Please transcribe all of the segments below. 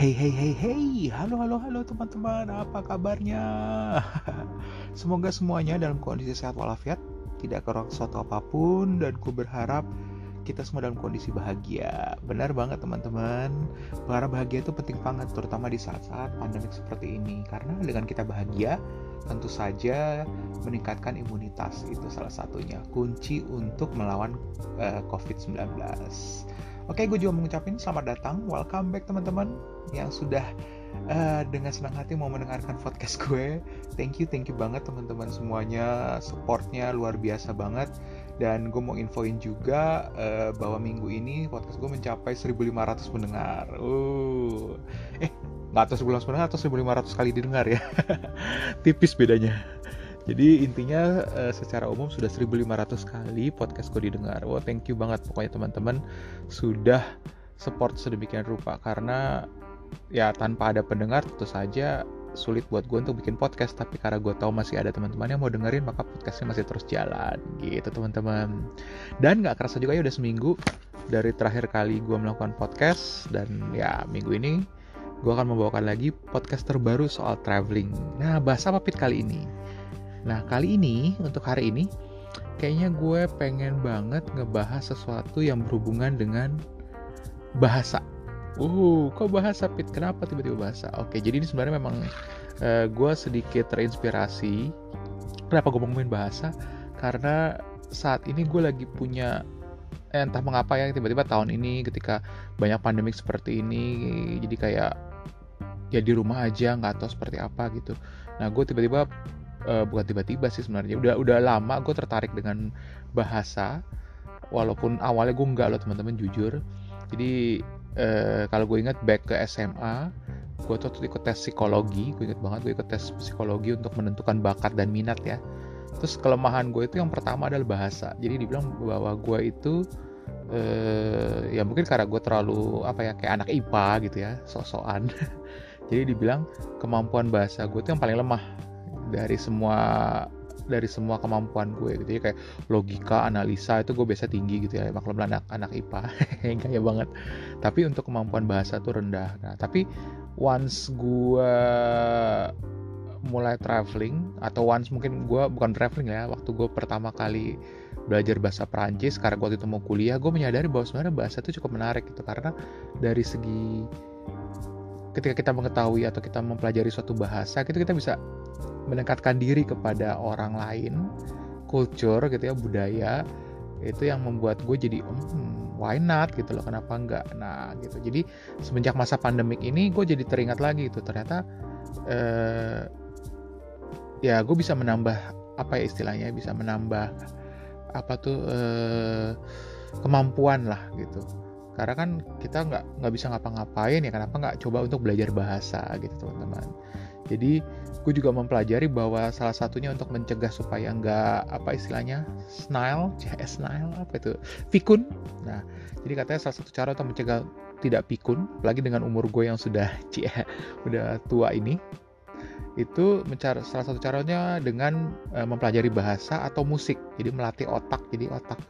Hey hey hey hey, halo halo halo teman-teman, apa kabarnya? Semoga semuanya dalam kondisi sehat walafiat, tidak kurang suatu apa pun, dan ku berharap kita semua dalam kondisi bahagia. Benar banget teman-teman, berharap bahagia itu penting banget, terutama di saat-saat pandemik seperti ini. Karena dengan kita bahagia, tentu saja meningkatkan imunitas itu salah satunya kunci untuk melawan uh, eh, COVID-19. Oke, gue juga mengucapkan selamat datang, welcome back teman-teman yang sudah uh, dengan senang hati mau mendengarkan podcast gue. Thank you, thank you banget teman-teman semuanya, supportnya luar biasa banget. Dan gue mau infoin juga uh, bahwa minggu ini podcast gue mencapai 1500 pendengar. Uh, eh, nggak tahu 1500 pendengar atau 1500 kali didengar ya. Tipis bedanya. Jadi intinya uh, secara umum sudah 1500 kali podcast gue didengar. Wah, wow, thank you banget pokoknya teman-teman sudah support sedemikian rupa karena ya tanpa ada pendengar tentu saja sulit buat gue untuk bikin podcast. Tapi karena gue tahu masih ada teman-teman yang mau dengerin maka podcastnya masih terus jalan gitu teman-teman. Dan nggak kerasa juga ya udah seminggu dari terakhir kali gue melakukan podcast. Dan ya minggu ini gue akan membawakan lagi podcast terbaru soal traveling. Nah bahasa apa Pit kali ini. Nah, kali ini, untuk hari ini, kayaknya gue pengen banget ngebahas sesuatu yang berhubungan dengan bahasa. Uh, kok bahasa, Pit? Kenapa tiba-tiba bahasa? Oke, jadi ini sebenarnya memang uh, gue sedikit terinspirasi. Kenapa gue ngomongin bahasa? Karena saat ini gue lagi punya eh, entah mengapa ya tiba-tiba tahun ini ketika banyak pandemik seperti ini jadi kayak ya di rumah aja nggak tahu seperti apa gitu nah gue tiba-tiba uh, bukan tiba-tiba sih sebenarnya udah udah lama gue tertarik dengan bahasa walaupun awalnya gue nggak loh teman-teman jujur jadi uh, kalau gue ingat back ke SMA gue tuh ikut tes psikologi gue inget banget gue ikut tes psikologi untuk menentukan bakat dan minat ya. Terus kelemahan gue itu yang pertama adalah bahasa. Jadi dibilang bahwa gue itu uh, ya mungkin karena gue terlalu apa ya kayak anak IPA gitu ya sok-sokan. Jadi dibilang kemampuan bahasa gue itu yang paling lemah dari semua dari semua kemampuan gue gitu ya. Kayak logika analisa itu gue biasa tinggi gitu ya. Maklum anak anak IPA kaya banget. Tapi untuk kemampuan bahasa tuh rendah. Nah tapi once gue mulai traveling atau once mungkin gue bukan traveling ya waktu gue pertama kali belajar bahasa Perancis karena gue waktu itu mau kuliah gue menyadari bahwa sebenarnya bahasa itu cukup menarik gitu. Karena dari segi ketika kita mengetahui atau kita mempelajari suatu bahasa gitu kita bisa mendekatkan diri kepada orang lain culture gitu ya budaya itu yang membuat gue jadi hmm, why not? gitu loh kenapa enggak? Nah gitu. Jadi semenjak masa pandemik ini gue jadi teringat lagi itu ternyata eh, ya gue bisa menambah apa ya istilahnya bisa menambah apa tuh eh, kemampuan lah gitu. Karena kan kita nggak nggak bisa ngapa-ngapain ya kenapa nggak coba untuk belajar bahasa gitu teman-teman jadi gue juga mempelajari bahwa salah satunya untuk mencegah supaya nggak apa istilahnya snail, CS snail apa itu pikun. Nah, jadi katanya salah satu cara untuk mencegah tidak pikun, lagi dengan umur gue yang sudah cie, udah tua ini, itu mencari salah satu caranya dengan uh, mempelajari bahasa atau musik. Jadi melatih otak, jadi otak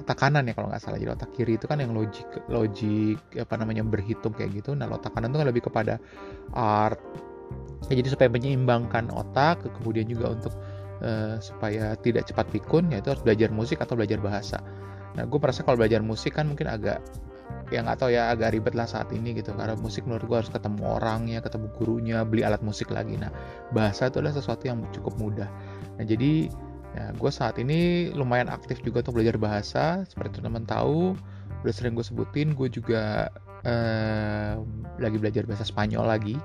otak kanan ya kalau nggak salah. Jadi otak kiri itu kan yang logik logik apa namanya berhitung kayak gitu. Nah, otak kanan itu kan lebih kepada art, ya, jadi supaya menyeimbangkan otak kemudian juga untuk uh, supaya tidak cepat pikun yaitu harus belajar musik atau belajar bahasa. Nah gue merasa kalau belajar musik kan mungkin agak ya nggak tahu ya agak ribet lah saat ini gitu. Karena musik menurut gue harus ketemu orangnya ketemu gurunya beli alat musik lagi. Nah bahasa itu adalah sesuatu yang cukup mudah. Nah jadi ya gue saat ini lumayan aktif juga untuk belajar bahasa. Seperti teman-teman tahu udah sering gue sebutin gue juga eh, lagi belajar bahasa Spanyol lagi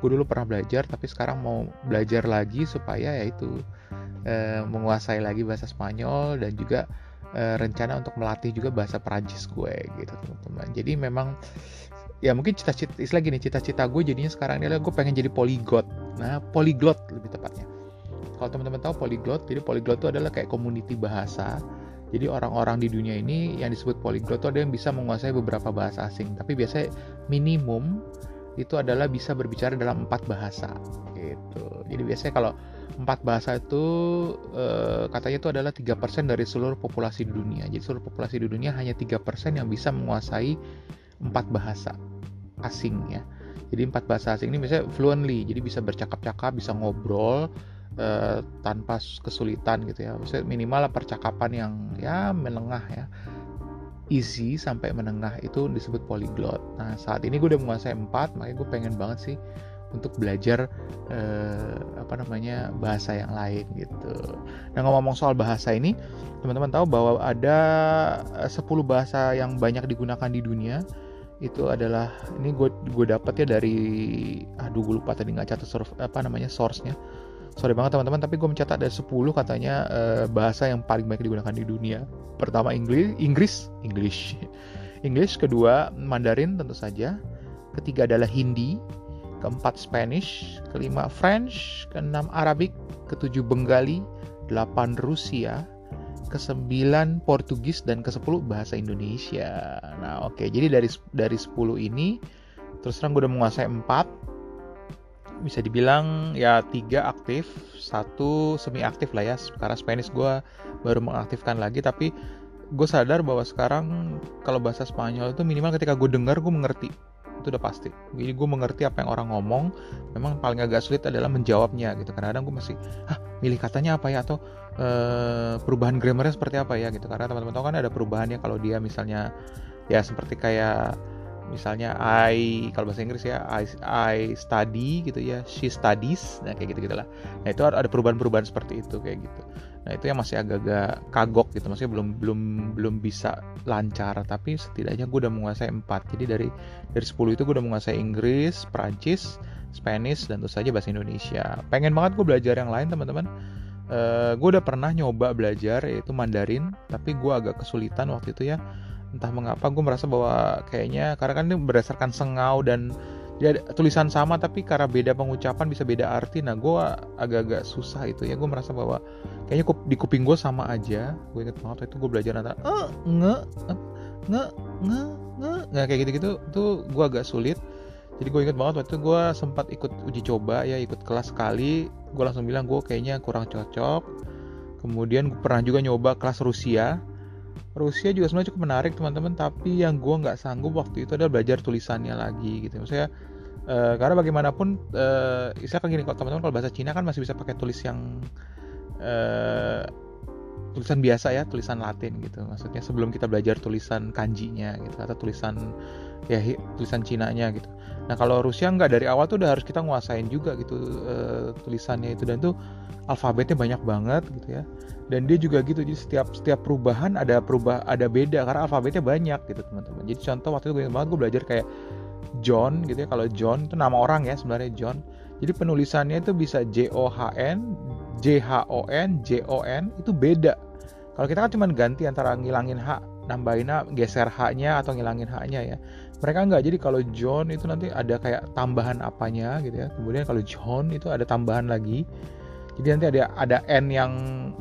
gue dulu pernah belajar tapi sekarang mau belajar lagi supaya yaitu e, menguasai lagi bahasa Spanyol dan juga e, rencana untuk melatih juga bahasa Perancis gue gitu teman-teman. Jadi memang ya mungkin cita-cita istilah gini cita-cita gue jadinya sekarang ini adalah gue pengen jadi polyglot nah polyglot lebih tepatnya. Kalau teman-teman tahu polyglot jadi polyglot itu adalah kayak community bahasa. Jadi orang-orang di dunia ini yang disebut polyglot itu ada yang bisa menguasai beberapa bahasa asing. Tapi biasanya minimum itu adalah bisa berbicara dalam empat bahasa gitu. Jadi biasanya kalau empat bahasa itu e, katanya itu adalah tiga persen dari seluruh populasi di dunia. Jadi seluruh populasi di dunia hanya tiga persen yang bisa menguasai empat bahasa asing ya. jadi empat bahasa asing ini misalnya fluently jadi bisa bercakap-cakap bisa ngobrol uh, tanpa kesulitan gitu ya misalnya minimal percakapan yang ya menengah ya easy sampai menengah itu disebut polyglot. Nah saat ini gue udah menguasai empat makanya gue pengen banget sih untuk belajar eh, apa namanya bahasa yang lain gitu. Nah ngomong-ngomong soal bahasa ini, teman-teman tahu bahwa ada 10 bahasa yang banyak digunakan di dunia. Itu adalah ini gue gue dapat ya dari aduh gue lupa tadi nggak catat apa namanya source-nya sorry banget teman-teman tapi gue mencatat ada 10 katanya uh, bahasa yang paling banyak digunakan di dunia pertama Inggris Inggris English Inggris kedua Mandarin tentu saja ketiga adalah Hindi keempat Spanish kelima French keenam Arabic ketujuh Bengali delapan Rusia ke-9 Portugis dan ke-10 bahasa Indonesia. Nah, oke. Okay. Jadi dari dari 10 ini terus terang gue udah menguasai 4. Bisa dibilang ya tiga aktif, satu semi aktif lah ya. Karena Spanish gue baru mengaktifkan lagi. Tapi gue sadar bahwa sekarang kalau bahasa Spanyol itu minimal ketika gue dengar gue mengerti. Itu udah pasti. Jadi gue mengerti apa yang orang ngomong. Memang paling agak sulit adalah menjawabnya gitu. Kadang-kadang gue masih ah milih katanya apa ya? Atau uh, perubahan grammarnya seperti apa ya? Gitu. Karena teman-teman tahu kan ada perubahannya kalau dia misalnya ya seperti kayak misalnya I kalau bahasa Inggris ya I, I study gitu ya she studies nah kayak gitu gitulah nah itu ada perubahan-perubahan seperti itu kayak gitu. Nah itu yang masih agak-agak kagok gitu maksudnya belum belum belum bisa lancar tapi setidaknya gue udah menguasai empat. Jadi dari dari 10 itu gue udah menguasai Inggris Prancis Spanish dan tentu saja bahasa Indonesia. Pengen banget gue belajar yang lain teman-teman. Uh, gue udah pernah nyoba belajar yaitu Mandarin tapi gue agak kesulitan waktu itu ya entah mengapa gue merasa bahwa kayaknya karena kan ini berdasarkan sengau dan ya tulisan sama tapi karena beda pengucapan bisa beda arti. Nah gue agak-agak susah itu ya. Gue merasa bahwa kayaknya di kuping gue sama aja. Gue inget banget itu gue belajar antara eh nge nge nge nge. Nggak kayak gitu-gitu tuh gue agak sulit. Jadi gue inget banget waktu gue sempat ikut uji coba ya ikut kelas sekali. Gue langsung bilang gue kayaknya kurang cocok. Kemudian gue pernah juga nyoba kelas Rusia Rusia juga sebenarnya cukup menarik teman-teman. Tapi yang gue nggak sanggup waktu itu adalah belajar tulisannya lagi gitu. Maksudnya uh, karena bagaimanapun uh, istilah kan gini kalau teman-teman kalau bahasa Cina kan masih bisa pakai tulis yang uh, tulisan biasa ya tulisan Latin gitu. Maksudnya sebelum kita belajar tulisan kanjinya gitu atau tulisan ya tulisan Cina-nya gitu. Nah kalau Rusia nggak dari awal tuh udah harus kita nguasain juga gitu uh, tulisannya itu. Dan tuh alfabetnya banyak banget gitu ya. Dan dia juga gitu jadi setiap setiap perubahan ada perubah ada beda karena alfabetnya banyak gitu teman-teman. Jadi contoh waktu itu gue banget gue belajar kayak John gitu ya. Kalau John itu nama orang ya sebenarnya John jadi penulisannya itu bisa J O H N J H O N J O N itu beda. Kalau kita kan cuma ganti antara ngilangin H nambahin H geser H-nya atau ngilangin H-nya ya. Mereka nggak. Jadi kalau John itu nanti ada kayak tambahan apanya gitu ya. Kemudian kalau John itu ada tambahan lagi. Jadi nanti ada ada n yang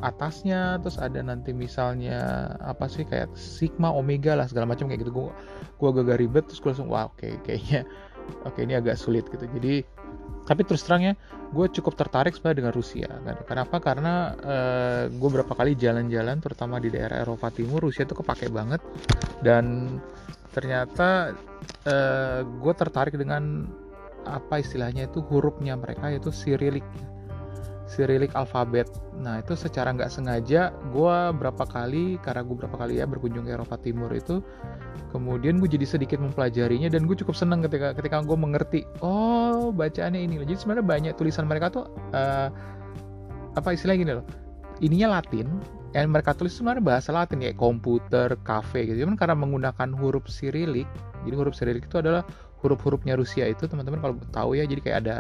atasnya terus ada nanti misalnya apa sih kayak sigma omega lah segala macam kayak gitu. Gue gue agak ribet terus gue langsung wah oke okay, kayaknya oke okay, ini agak sulit gitu. Jadi tapi terus terangnya gue cukup tertarik sebenarnya dengan Rusia kan. Kenapa? Karena uh, eh, gue berapa kali jalan-jalan terutama di daerah Eropa Timur Rusia itu kepake banget. Dan ternyata uh, eh, gue tertarik dengan apa istilahnya itu hurufnya mereka yaitu Cyrillic Cyrillic alfabet. Nah itu secara nggak sengaja gue berapa kali karena gue berapa kali ya berkunjung ke Eropa Timur itu, kemudian gue jadi sedikit mempelajarinya dan gue cukup seneng ketika ketika gue mengerti. Oh bacaannya ini. Jadi sebenarnya banyak tulisan mereka tuh uh, apa istilahnya gini loh. Ininya Latin, yang mereka tulis sebenarnya bahasa Latin kayak komputer, kafe gitu. Cuman karena menggunakan huruf Cyrillic, jadi huruf Cyrillic itu adalah huruf-hurufnya Rusia itu teman-teman kalau tahu ya jadi kayak ada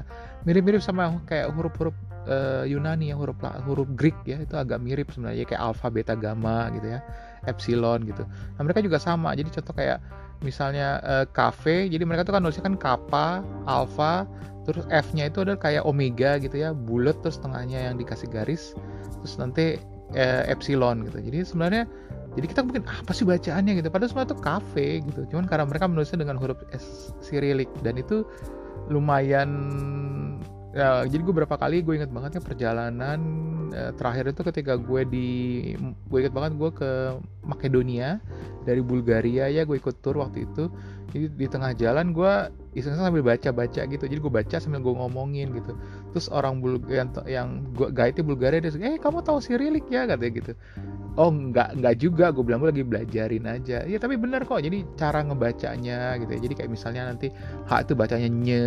mirip-mirip sama kayak huruf-huruf uh, Yunani yang huruf huruf Greek ya itu agak mirip sebenarnya kayak alfa beta gamma gitu ya epsilon gitu. Nah mereka juga sama jadi contoh kayak misalnya uh, cafe jadi mereka tuh kan nulisnya kan kappa alfa terus F-nya itu adalah kayak omega gitu ya bulat terus tengahnya yang dikasih garis terus nanti uh, epsilon gitu. Jadi sebenarnya jadi kita mungkin apa sih bacaannya? gitu. Padahal semua itu kafe gitu. Cuman karena mereka menulisnya dengan huruf S Cyrillic dan itu lumayan ya jadi gue berapa kali gue inget banget ya perjalanan eh, terakhir itu ketika gue di gue inget banget gue ke Makedonia dari Bulgaria ya gue ikut tour waktu itu. Jadi di tengah jalan gue iseng sambil baca-baca gitu. Jadi gue baca sambil gue ngomongin gitu terus orang bul yang yang gue guide Bulgaria dia eh kamu tahu Sirilik ya? Katanya gitu. Oh nggak nggak juga. Gue bilang gue lagi belajarin aja. Ya tapi bener kok. Jadi cara ngebacanya gitu ya. Jadi kayak misalnya nanti H itu bacanya nye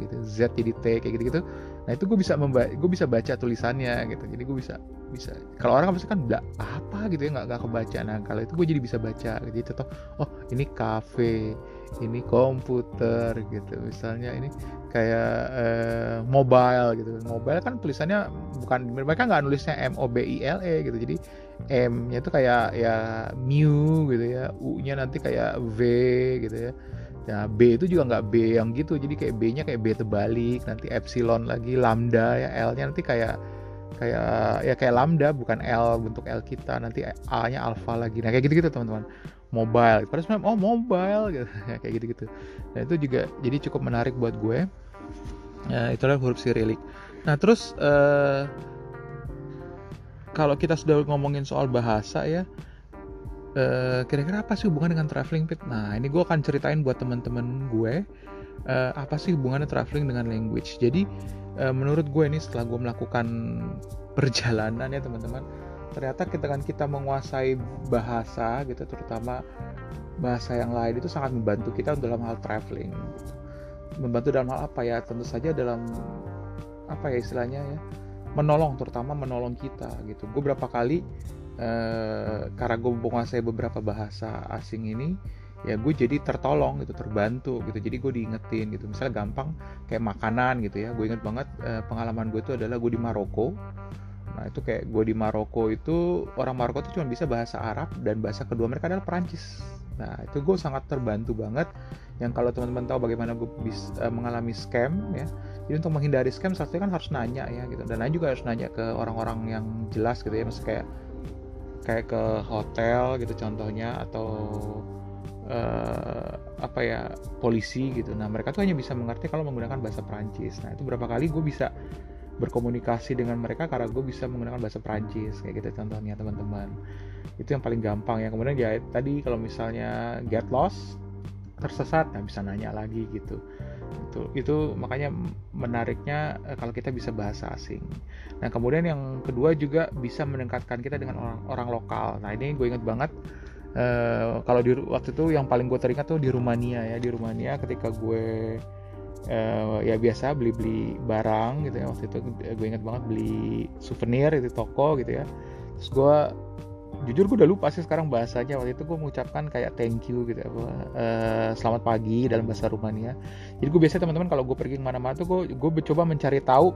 gitu Z jadi T kayak gitu gitu nah itu gue bisa gue bisa baca tulisannya gitu. Jadi gue bisa bisa kalau orang kan kan apa? Gitu ya nggak nggak kebaca. Nah kalau itu gue jadi bisa baca gitu. Toh oh ini kafe ini komputer gitu. Misalnya ini kayak eh, mobile gitu. Mobile kan tulisannya bukan mereka nggak nulisnya M O B I L E gitu. Jadi M nya itu kayak ya mu gitu ya. U nya nanti kayak V gitu ya. Nah, B itu juga nggak B yang gitu, jadi kayak B-nya kayak B terbalik, nanti epsilon lagi, lambda ya, L-nya nanti kayak kayak ya kayak lambda bukan L bentuk L kita, nanti A-nya alpha lagi. Nah, kayak gitu-gitu teman-teman mobile. Padahal sebenarnya oh mobile gitu. Kayak gitu gitu nah itu juga jadi cukup menarik buat gue. Ya, itulah huruf Sirilik nah terus uh, kalau kita sudah ngomongin soal bahasa ya eh, kira-kira apa sih hubungan dengan traveling pit? Nah ini gue akan ceritain buat teman-teman gue uh, apa sih hubungannya traveling dengan language. Jadi uh, menurut gue ini setelah gue melakukan perjalanan ya teman-teman ternyata kan kita menguasai bahasa gitu terutama bahasa yang lain itu sangat membantu kita dalam hal traveling. Membantu dalam hal apa ya? Tentu saja dalam apa ya istilahnya ya? Menolong terutama menolong kita gitu. Gue berapa kali eh, karena gue menguasai beberapa bahasa asing ini ya gue jadi tertolong gitu terbantu gitu. Jadi gue diingetin gitu. Misalnya gampang kayak makanan gitu ya. Gue inget banget eh, pengalaman gue itu adalah gue di Maroko Nah itu kayak gue di Maroko itu orang Maroko itu cuma bisa bahasa Arab dan bahasa kedua mereka adalah Perancis. Nah itu gue sangat terbantu banget. Yang kalau teman-teman tahu bagaimana gue uh, mengalami scam ya. Jadi untuk menghindari scam satunya kan harus nanya ya gitu. Dan lain juga harus nanya ke orang-orang yang jelas gitu ya. Maksudnya kayak kayak ke hotel gitu contohnya atau uh, apa ya polisi gitu. Nah mereka tuh hanya bisa mengerti kalau menggunakan bahasa Perancis. Nah itu berapa kali gue bisa berkomunikasi dengan mereka karena gue bisa menggunakan bahasa Prancis kayak gitu contohnya teman-teman. Itu yang paling gampang ya. Kemudian ya tadi kalau misalnya get lost tersesat nah bisa nanya lagi gitu. Itu itu makanya menariknya eh, kalau kita bisa bahasa asing. Nah kemudian yang kedua juga bisa mendekatkan kita dengan orang orang lokal. Nah ini gue inget banget uh, kalau di waktu itu yang paling gue teringat tuh di Rumania ya. Di Rumania ketika gue uh, ya biasa beli-beli barang gitu ya. Waktu itu gue inget banget beli souvenir itu toko gitu ya. Terus gue jujur gue udah lupa sih sekarang bahasanya. Waktu itu gue mengucapkan kayak thank you gitu apa uh, selamat pagi dalam bahasa Rumania. Jadi gue biasa teman-teman kalau gue pergi ke mana-mana tuh gue gue mencoba mencari tahu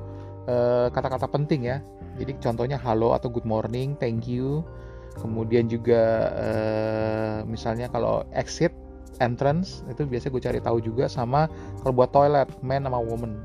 eh, kata-kata uh, penting ya. Jadi contohnya halo atau good morning thank you. Kemudian juga uh, misalnya kalau exit entrance itu biasa gue cari tahu juga sama kalau buat toilet man sama woman.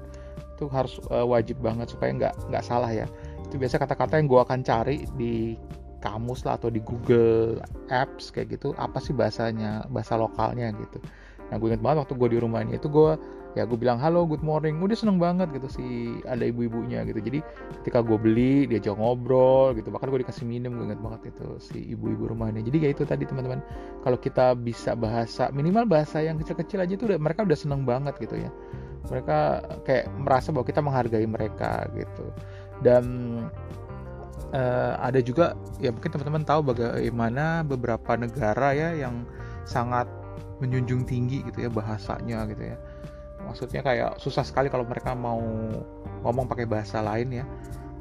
Itu harus uh, wajib banget supaya nggak nggak salah ya. Itu biasa kata-kata yang gue akan cari di kamus lah atau di Google Apps kayak gitu apa sih bahasanya bahasa lokalnya gitu. Nah gue inget banget waktu gue di rumahnya itu gue ya gue bilang halo good morning. Udah seneng banget gitu si ada ibu-ibunya gitu. Jadi ketika gue beli dia diajak ngobrol gitu. Bahkan gue dikasih minum gue inget banget itu si ibu-ibu rumahnya. Jadi kayak itu tadi teman-teman. Kalau kita bisa bahasa minimal bahasa yang kecil-kecil aja tuh mereka udah seneng banget gitu ya. Mereka kayak merasa bahwa kita menghargai mereka gitu. Dan uh, ada juga ya mungkin teman-teman tahu bagaimana beberapa negara ya yang sangat menjunjung tinggi gitu ya bahasanya gitu ya maksudnya kayak susah sekali kalau mereka mau ngomong pakai bahasa lain ya.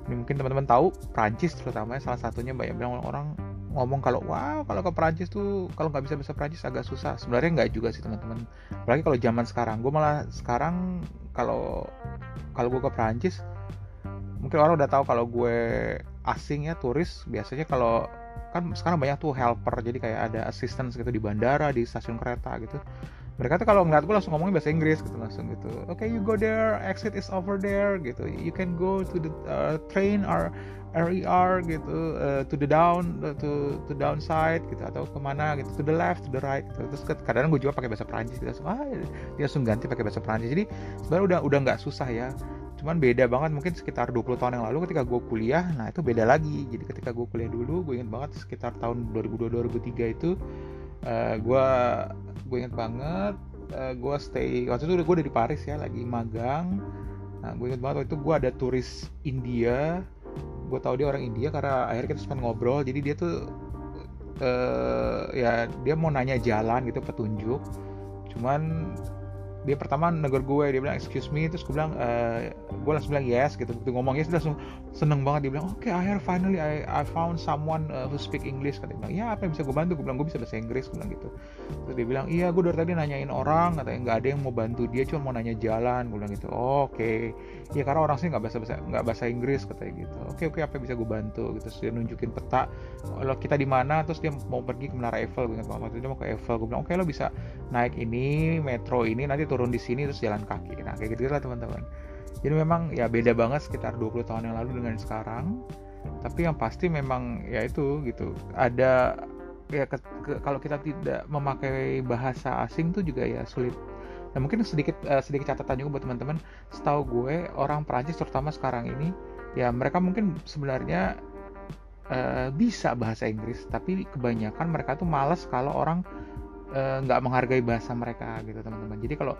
Ini mungkin teman-teman tahu Prancis terutama salah satunya banyak bilang orang ngomong kalau wow kalau ke Prancis tuh kalau nggak bisa bahasa Prancis agak susah. Sebenarnya nggak juga sih teman-teman. Apalagi kalau zaman sekarang. Gue malah sekarang kalau kalau gue ke Prancis mungkin orang udah tahu kalau gue asing ya turis biasanya kalau kan sekarang banyak tuh helper. Jadi kayak ada assistance gitu di bandara di stasiun kereta gitu mereka tuh kalau ngeliat gue langsung ngomongin bahasa Inggris gitu langsung gitu oke okay, you go there exit is over there gitu. You can go to the uh, train or RER gitu uh, to the down to to downside gitu atau ke mana gitu to the left to the right gitu. terus kadang, -kadang gue juga pakai bahasa Prancis gitu langsung ah dia langsung ganti pakai bahasa Prancis jadi sebenarnya udah udah nggak susah ya. Cuman beda banget mungkin sekitar 20 tahun yang lalu ketika gue kuliah nah itu beda lagi. Jadi ketika gue kuliah dulu gue ingat banget sekitar tahun 2002 2003 itu uh, gue gue inget banget uh, gue stay waktu itu gue dari Paris ya lagi magang. Nah gue inget banget waktu itu gue ada turis India. Gue tahu dia orang India karena akhirnya kita sempat ngobrol. Jadi dia tuh uh, ya dia mau nanya jalan gitu petunjuk. Cuman dia pertama negor gue dia bilang excuse me. Terus gue bilang e, gue langsung bilang yes gitu begitu ngomong. Yes dia langsung seneng banget dia bilang oke okay, have finally I, I found someone uh, who speak English kata bilang ya apa yang bisa gue bantu? Gue bilang gue bisa bahasa Inggris gue bilang gitu. Terus dia bilang iya gue dari tadi nanyain orang katanya nggak ada yang mau bantu dia cuma mau nanya jalan gue bilang gitu. Oh, oke. Okay. ya karena orang sih nggak bahasa bahasa nggak bahasa Inggris katanya gitu. Oke okay, oke okay, apa yang bisa gue bantu? Gitu. Terus dia nunjukin peta kalau kita di mana? Terus dia mau pergi ke Menara Eiffel gue ingat waktu itu dia mau ke Eiffel gue bilang oke okay, lo bisa naik ini metro ini nanti turun di sini terus jalan kaki. Nah kayak gitu lah teman-teman. Jadi memang ya beda banget sekitar 20 tahun yang lalu dengan sekarang. Tapi yang pasti memang ya itu gitu. Ada ya ke, ke, kalau kita tidak memakai bahasa asing tuh juga ya sulit. Nah mungkin sedikit uh, sedikit catatan juga buat teman-teman. Setahu gue orang Prancis terutama sekarang ini ya mereka mungkin sebenarnya uh, bisa bahasa Inggris. Tapi kebanyakan mereka tuh malas kalau orang nggak uh, menghargai bahasa mereka gitu teman-teman. Jadi kalau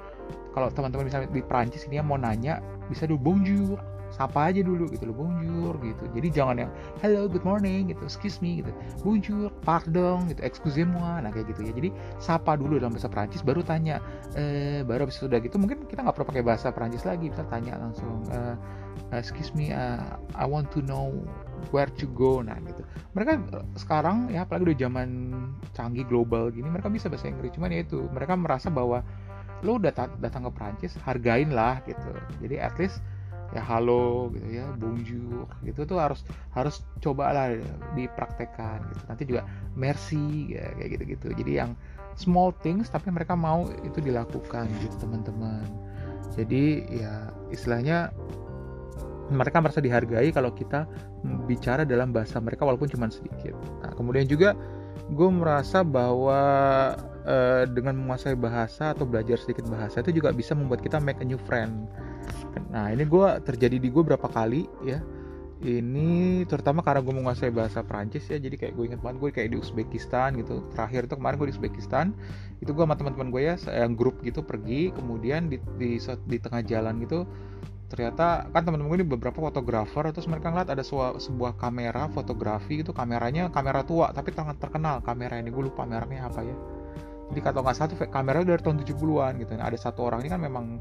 kalau teman-teman misalnya di Prancis ini yang mau nanya bisa dulu bonjour sapa aja dulu gitu loh bonjour gitu. Jadi jangan yang hello good morning gitu excuse me gitu. Bonjour pardon gitu excusez-moi nah kayak gitu ya. Jadi sapa dulu dalam bahasa Prancis baru tanya eh baru habis sudah gitu mungkin kita nggak perlu pakai bahasa Prancis lagi bisa tanya langsung uh, excuse me uh, I want to know where to go nah gitu. Mereka eh, sekarang ya apalagi udah zaman canggih global gini mereka bisa bahasa Inggris. Cuman ya itu mereka merasa bahwa lo udah datang ke Prancis hargain lah gitu. Jadi at least ya halo gitu ya bonjour gitu tuh harus harus cobalah dipraktekkan gitu. Nanti juga merci ya, kayak gitu gitu jadi yang small things tapi mereka mau itu dilakukan gitu teman-teman. Jadi ya istilahnya mereka merasa dihargai kalau kita bicara dalam bahasa mereka walaupun cuma sedikit. Nah, kemudian juga gue merasa bahwa uh, dengan menguasai bahasa atau belajar sedikit bahasa itu juga bisa membuat kita make a new friend. Nah, ini gue terjadi di gue berapa kali ya. Ini terutama karena gue menguasai bahasa Prancis ya, jadi kayak gue inget banget gue kayak di Uzbekistan gitu. Terakhir itu kemarin gue di Uzbekistan, itu gue sama teman-teman gue ya, yang grup gitu pergi, kemudian di, di di tengah jalan gitu ternyata kan teman-teman ini beberapa fotografer terus mereka ngeliat ada sebuah, kamera fotografi itu kameranya kamera tua tapi sangat terkenal kamera ini gue lupa mereknya apa ya. Jadi kalau nggak salah tuh kamera dari tahun 70-an gitu. Nah, ada satu orang ini kan memang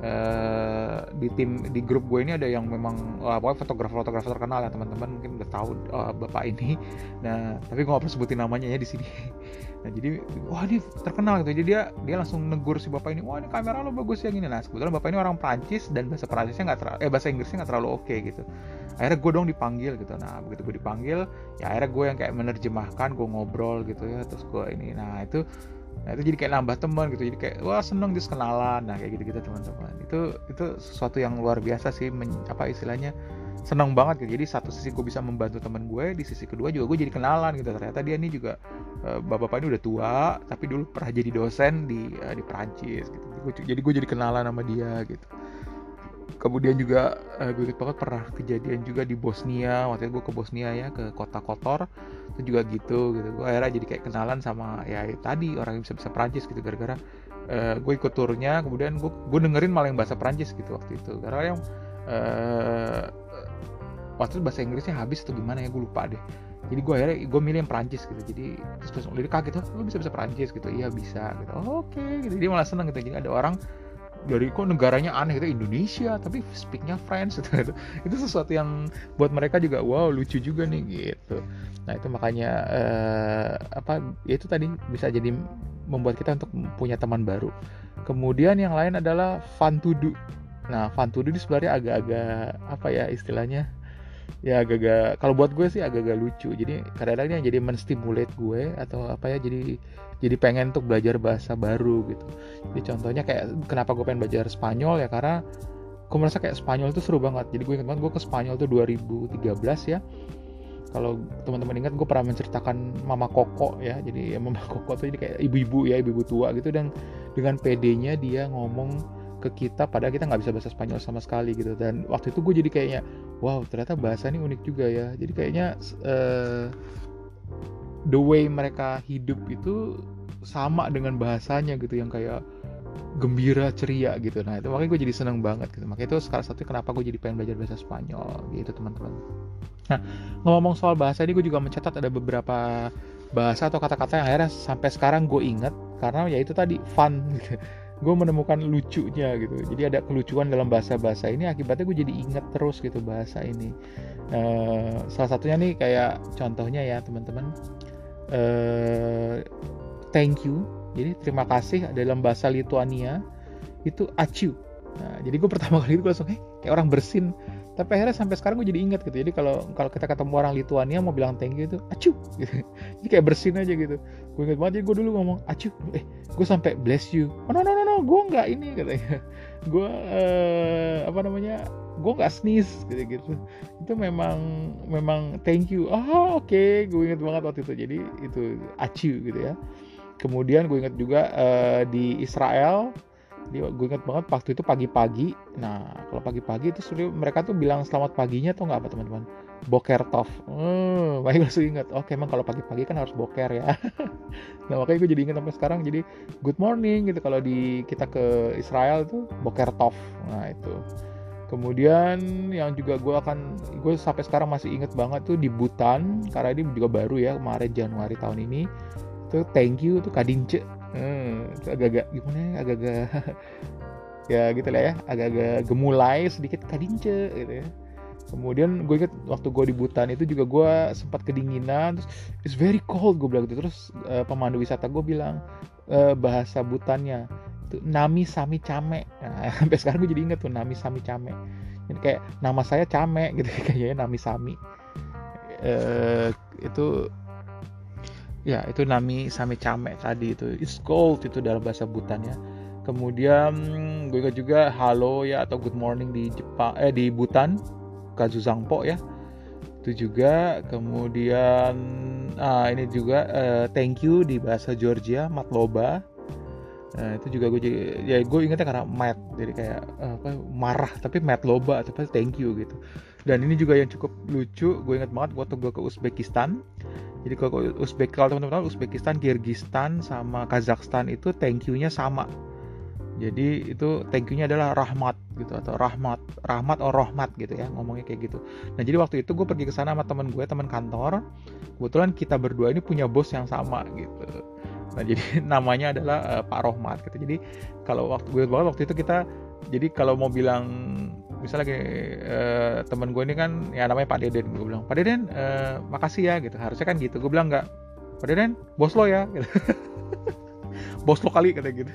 uh, di tim di grup gue ini ada yang memang uh, pokoknya fotografer-fotografer terkenal ya teman-teman mungkin udah tahu uh, bapak ini. Nah tapi gue gak perlu sebutin namanya ya di sini nah jadi wah dia terkenal gitu. Jadi dia dia langsung negur si bapak ini wah ini kamera lo bagus ya gini nah sebetulnya bapak ini orang Prancis dan bahasa Prancisnya nggak terlalu eh bahasa Inggrisnya nggak terlalu oke okay, gitu. Akhirnya gue dong dipanggil gitu. Nah begitu gue dipanggil ya akhirnya gue yang kayak menerjemahkan gue ngobrol gitu ya terus gue ini. Nah itu Nah itu jadi kayak nambah teman gitu, jadi kayak wah seneng dis kenalan, nah kayak gitu-gitu teman-teman. Itu itu sesuatu yang luar biasa sih, men, apa istilahnya seneng banget gitu. Jadi satu sisi gue bisa membantu teman gue, di sisi kedua juga gue jadi kenalan gitu. Ternyata dia ini juga uh, bapak-bapak ini udah tua, tapi dulu pernah jadi dosen di uh, di Perancis gitu. Jadi gue jadi kenalan sama dia gitu kemudian juga uh, gue inget banget pernah kejadian juga di Bosnia waktu itu gue ke Bosnia ya ke kota kotor itu juga gitu gitu gue akhirnya jadi kayak kenalan sama ya tadi orang yang bisa bisa Prancis gitu gara-gara uh, gue ikut turnya kemudian gue gue dengerin malah yang bahasa Prancis gitu waktu itu karena yang uh, waktu itu bahasa Inggrisnya habis atau gimana ya gue lupa deh. Jadi gue akhirnya gue milih yang Prancis gitu. Jadi terus terus lirik kaget oh lu bisa bisa Prancis gitu iya bisa. Gitu oh, oke. Okay. gitu dia malah seneng gitu. Jadi ada orang dari kok negaranya aneh? Gitu Indonesia tapi speaknya French. Gitu, itu sesuatu yang buat mereka juga wow lucu juga nih. Gitu. Nah itu makanya uh, apa ya itu tadi bisa jadi membuat kita untuk punya teman baru. Kemudian yang lain adalah fun to do nah do ini sebenarnya agak-agak apa ya istilahnya? Ya agak-agak kalau buat gue sih agak-agak lucu. Jadi kadang-kadang jadi menstimulate gue atau apa ya jadi jadi pengen untuk belajar bahasa baru gitu. Jadi contohnya kayak kenapa gue pengen belajar Spanyol ya? Karena gue merasa kayak Spanyol itu seru banget. Jadi gue ingat banget gue ke Spanyol tuh 2013 ya. Kalau teman-teman ingat gue pernah menceritakan Mama Koko ya. Jadi ya, Mama Koko tuh jadi kayak ibu-ibu ya ibu-ibu tua gitu. Dan dengan PD-nya dia ngomong ke kita padahal kita nggak bisa bahasa Spanyol sama sekali gitu. Dan waktu itu gue jadi kayaknya wow ternyata bahasa ini unik juga ya. Jadi kayaknya uh, the way mereka hidup itu sama dengan bahasanya gitu yang kayak gembira ceria gitu. Nah itu makanya gue jadi seneng banget gitu. Makanya itu salah satu kenapa gue jadi pengen belajar bahasa Spanyol gitu teman-teman. Nah ngomong soal bahasa ini gue juga mencatat ada beberapa bahasa atau kata-kata yang akhirnya sampai sekarang gue inget karena ya itu tadi fun gitu gue menemukan lucunya gitu. Jadi ada kelucuan dalam bahasa-bahasa ini akibatnya gue jadi inget terus gitu bahasa ini. Uh, salah satunya nih kayak contohnya ya teman-teman. Uh, thank you. Jadi terima kasih dalam bahasa Lituania itu aciu. Nah, jadi gue pertama kali itu gue langsung, eh kayak orang bersin. Tapi akhirnya sampai sekarang gue jadi ingat gitu. Jadi kalau kalau kita ketemu orang Lituania mau bilang thank you itu acu. Gitu. Jadi kayak bersin aja gitu. Gue ingat banget jadi gue dulu ngomong acu. Eh gue sampai bless you. Oh no no no no, gue nggak ini katanya. Gue uh, apa namanya? Gue nggak sneeze gitu gitu. Itu memang memang thank you. Oh oke, okay. gue ingat banget waktu itu. Jadi itu acu gitu ya kemudian gue inget juga uh, di Israel di, gue inget banget waktu itu pagi-pagi. Nah kalau pagi-pagi itu sudah mereka tuh bilang selamat paginya tuh nggak apa teman-teman? Boker tov hmm, gue langsung inget oke oh, emang kalau pagi-pagi kan harus boker ya. Nah makanya gue jadi inget sampai sekarang. Jadi good morning gitu kalau di kita ke Israel itu boker tov nah itu. Kemudian yang juga gue akan gue sampai sekarang masih inget banget tuh di Butan karena ini juga baru ya kemarin Januari tahun ini. Itu thank you tuh kadince hmm, agak-agak gimana? Ya agak-agak ya gitu lah ya agak-agak gemulai sedikit kadince gitu ya. Kemudian gue inget waktu gue di Butan itu juga gue sempat kedinginan terus it's very cold gue bilang gitu. Terus uh, pemandu wisata gue bilang uh, bahasa Butannya itu Nami Sami Came nah, sampai sekarang gue jadi inget tuh Nami Sami Came jadi kayak nama saya Came gitu kayaknya Nami Sami. Uh, itu ya itu nami sami came tadi itu. It's cold itu dalam bahasa Butan ya kemudian gue ingat juga halo ya atau good morning di Jepang eh di Butan Kazuzangpo ya. Itu juga. Kemudian ah ini juga uh, thank you di bahasa Georgia matloba Nah, itu juga gue ya gue ingetnya karena mat jadi kayak uh, apa marah tapi mat loba tapi thank you gitu. Dan ini juga yang cukup lucu gue inget banget waktu gue ke Uzbekistan jadi kalau Uzbek kalau teman-teman Uzbekistan, Kyrgyzstan sama Kazakhstan itu thank you-nya sama. Jadi itu thank you-nya adalah rahmat gitu atau rahmat, rahmat atau rahmat gitu ya ngomongnya kayak gitu. Nah jadi waktu itu gue pergi ke sana sama teman gue, teman kantor. Kebetulan kita berdua ini punya bos yang sama gitu. Nah jadi namanya adalah uh, Pak Rohmat gitu. Jadi kalau waktu gue waktu itu kita jadi kalau mau bilang misalnya kayak uh, temen gue ini kan ya namanya Pak Deden gue bilang Pak Deden uh, makasih ya gitu. Harusnya kan gitu gue bilang nggak Pak Deden bos lo ya gitu. bos lo kali kata gitu.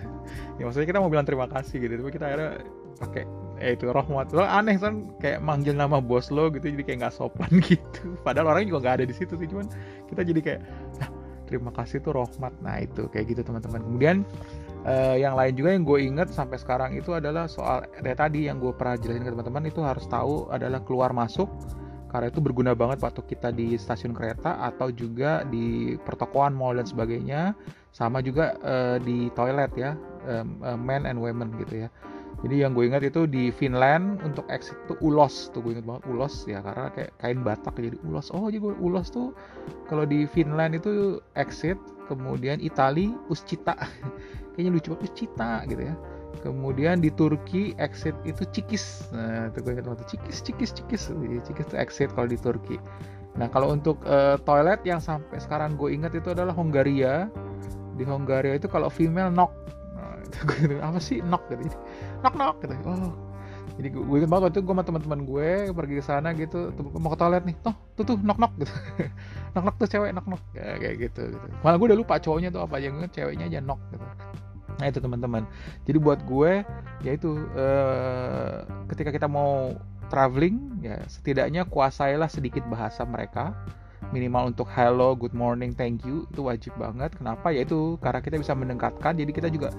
Ya maksudnya kita mau bilang terima kasih gitu. Tapi kita akhirnya pakai eh itu rahmat. Lo aneh kan kayak manggil nama bos lo gitu jadi kayak nggak sopan gitu. Padahal orangnya juga nggak ada di situ sih cuman kita jadi kayak nah, terima kasih tuh rahmat. Nah itu kayak gitu teman-teman. Kemudian uh, yang lain juga yang gue inget sampai sekarang itu adalah soal dari tadi yang gue pernah jelasin ke teman-teman itu harus tahu adalah keluar masuk karena itu berguna banget waktu kita di stasiun kereta atau juga di pertokoan mall dan sebagainya sama juga uh, di toilet ya um, uh, men and women gitu ya. Jadi yang gue ingat itu di Finland untuk exit tuh ulos tuh gue ingat banget ulos ya karena kayak kain batak jadi ulos. Oh jadi gue ulos tuh kalau di Finland itu exit kemudian Itali uscita kayaknya lucu banget. Cita gitu ya. Kemudian di Turki exit itu Cikis. Nah itu gue ingat waktu Cikis Cikis Cikis. Cikis itu exit kalau di Turki. Nah kalau untuk uh, toilet yang sampai sekarang gue ingat itu adalah Hongaria. Di Hongaria itu kalau female knock. Nah, itu gue apa sih? Knock gitu. Knock knock gitu. Oh. Jadi gue, gue ingat banget waktu itu gue sama teman-teman gue pergi ke sana gitu mau ke toilet nih. Tuh tuh tuh knock knock gitu. Knock knock tuh cewek knock knock. Ya, kayak gitu gitu. Malah gue udah lupa cowoknya tuh apa aja. Gue ceweknya aja knock gitu Nah itu teman-teman. Jadi buat gue yaitu uh, ketika kita mau traveling ya setidaknya kuasailah sedikit bahasa mereka minimal untuk hello, good morning, thank you itu wajib banget. Kenapa? Yaitu karena kita bisa mendekatkan. Jadi kita juga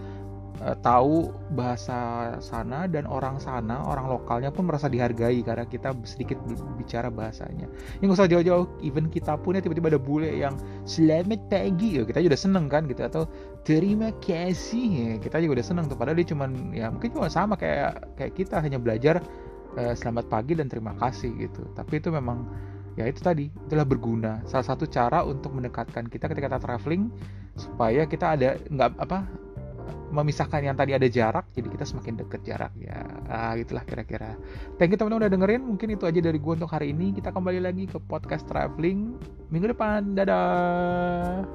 uh, tahu bahasa sana dan orang sana, orang lokalnya pun merasa dihargai karena kita sedikit bicara bahasanya. Yang usah jauh-jauh, even kita pun ya tiba-tiba ada bule yang selamat pagi, ya kita juga seneng kan gitu atau terima kasih, ya, kita juga udah seneng tuh. Padahal dia cuman ya mungkin cuma sama kayak kayak kita hanya belajar uh, selamat pagi dan terima kasih gitu. Tapi itu memang ya itu tadi itulah berguna salah satu cara untuk mendekatkan kita ketika kita traveling supaya kita ada nggak apa memisahkan yang tadi ada jarak jadi kita semakin deket jaraknya. Ah itulah kira-kira. Thank you teman-teman udah dengerin. Mungkin itu aja dari gue untuk hari ini. Kita kembali lagi ke podcast traveling minggu depan. Dadah